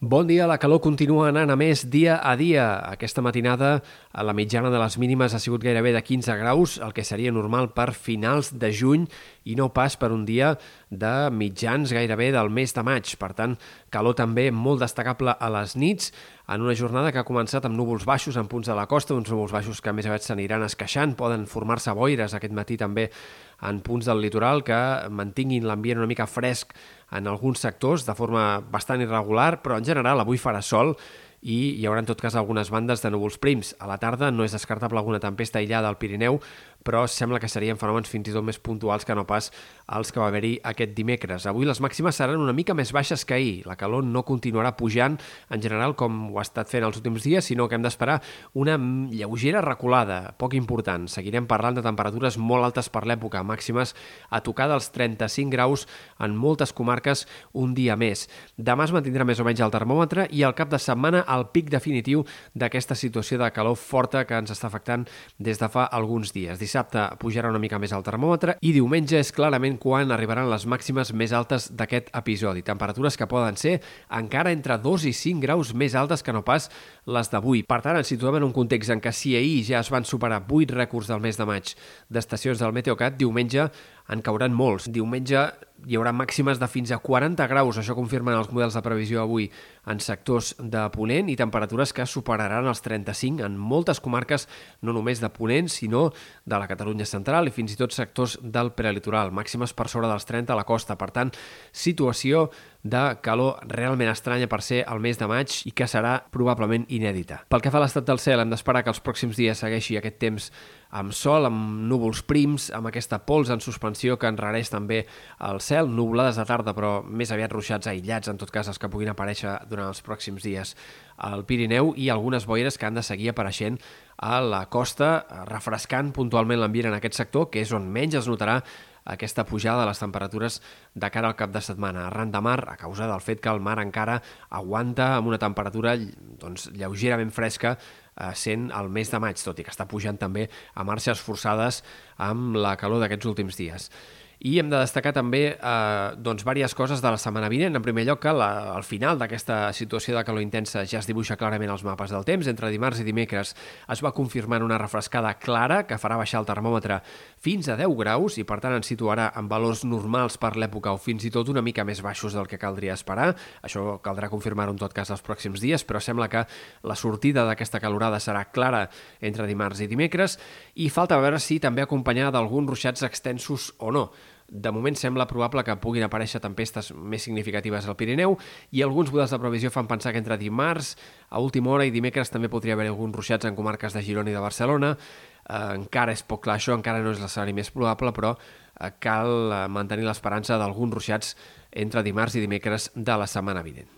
Bon dia, la calor continua anant a més dia a dia. Aquesta matinada la mitjana de les mínimes ha sigut gairebé de 15 graus, el que seria normal per finals de juny i no pas per un dia de mitjans gairebé del mes de maig. Per tant, calor també molt destacable a les nits, en una jornada que ha començat amb núvols baixos en punts de la costa, uns núvols baixos que més aviat s'aniran esqueixant, poden formar-se boires aquest matí també en punts del litoral que mantinguin l'ambient una mica fresc en alguns sectors de forma bastant irregular, però en general avui farà sol i hi haurà en tot cas algunes bandes de núvols prims. A la tarda no és descartable alguna tempesta aïllada al Pirineu, però sembla que serien fenòmens fins i tot més puntuals que no pas els que va haver-hi aquest dimecres. Avui les màximes seran una mica més baixes que ahir. La calor no continuarà pujant en general com ho ha estat fent els últims dies, sinó que hem d'esperar una lleugera reculada, poc important. Seguirem parlant de temperatures molt altes per l'època, màximes a tocar dels 35 graus en moltes comarques un dia més. Demà es mantindrà més o menys el termòmetre i al cap de setmana el pic definitiu d'aquesta situació de calor forta que ens està afectant des de fa alguns dies. Dissabte pujarà una mica més el termòmetre i diumenge és clarament quan arribaran les màximes més altes d'aquest episodi. Temperatures que poden ser encara entre 2 i 5 graus més altes que no pas les d'avui. Per tant, ens situem en un context en què si ahir ja es van superar 8 rècords del mes de maig d'estacions del Meteocat, diumenge en cauran molts. Diumenge hi haurà màximes de fins a 40 graus, això confirmen els models de previsió avui en sectors de Ponent i temperatures que superaran els 35 en moltes comarques, no només de Ponent, sinó de la Catalunya central i fins i tot sectors del prelitoral, màximes per sobre dels 30 a la costa. Per tant, situació de calor realment estranya per ser el mes de maig i que serà probablement inèdita. Pel que fa a l'estat del cel, hem d'esperar que els pròxims dies segueixi aquest temps amb sol, amb núvols prims, amb aquesta pols en suspensió que enrareix també el cel, nuvolades de tarda però més aviat ruixats aïllats, en tot cas els que puguin aparèixer durant els pròxims dies al Pirineu i algunes boires que han de seguir apareixent a la costa, refrescant puntualment l'ambient en aquest sector, que és on menys es notarà aquesta pujada de les temperatures de cara al cap de setmana. Arran de mar, a causa del fet que el mar encara aguanta amb una temperatura doncs, lleugerament fresca eh, sent el mes de maig, tot i que està pujant també a marxes forçades amb la calor d'aquests últims dies. I hem de destacar també eh, doncs, diverses coses de la setmana vinent. En primer lloc, que la, al final d'aquesta situació de calor intensa ja es dibuixa clarament els mapes del temps. Entre dimarts i dimecres es va confirmar una refrescada clara que farà baixar el termòmetre fins a 10 graus i, per tant, ens situarà en valors normals per l'època o fins i tot una mica més baixos del que caldria esperar. Això caldrà confirmar-ho en tot cas els pròxims dies, però sembla que la sortida d'aquesta calorada serà clara entre dimarts i dimecres i falta veure si també acompanyada d'alguns ruixats extensos o no. De moment sembla probable que puguin aparèixer tempestes més significatives al Pirineu i alguns models de previsió fan pensar que entre dimarts a última hora i dimecres també podria haver alguns ruixats en comarques de Girona i de Barcelona. Eh, encara és poc clar això, encara no és l'escenari més probable, però eh, cal eh, mantenir l'esperança d'alguns ruixats entre dimarts i dimecres de la setmana vinent.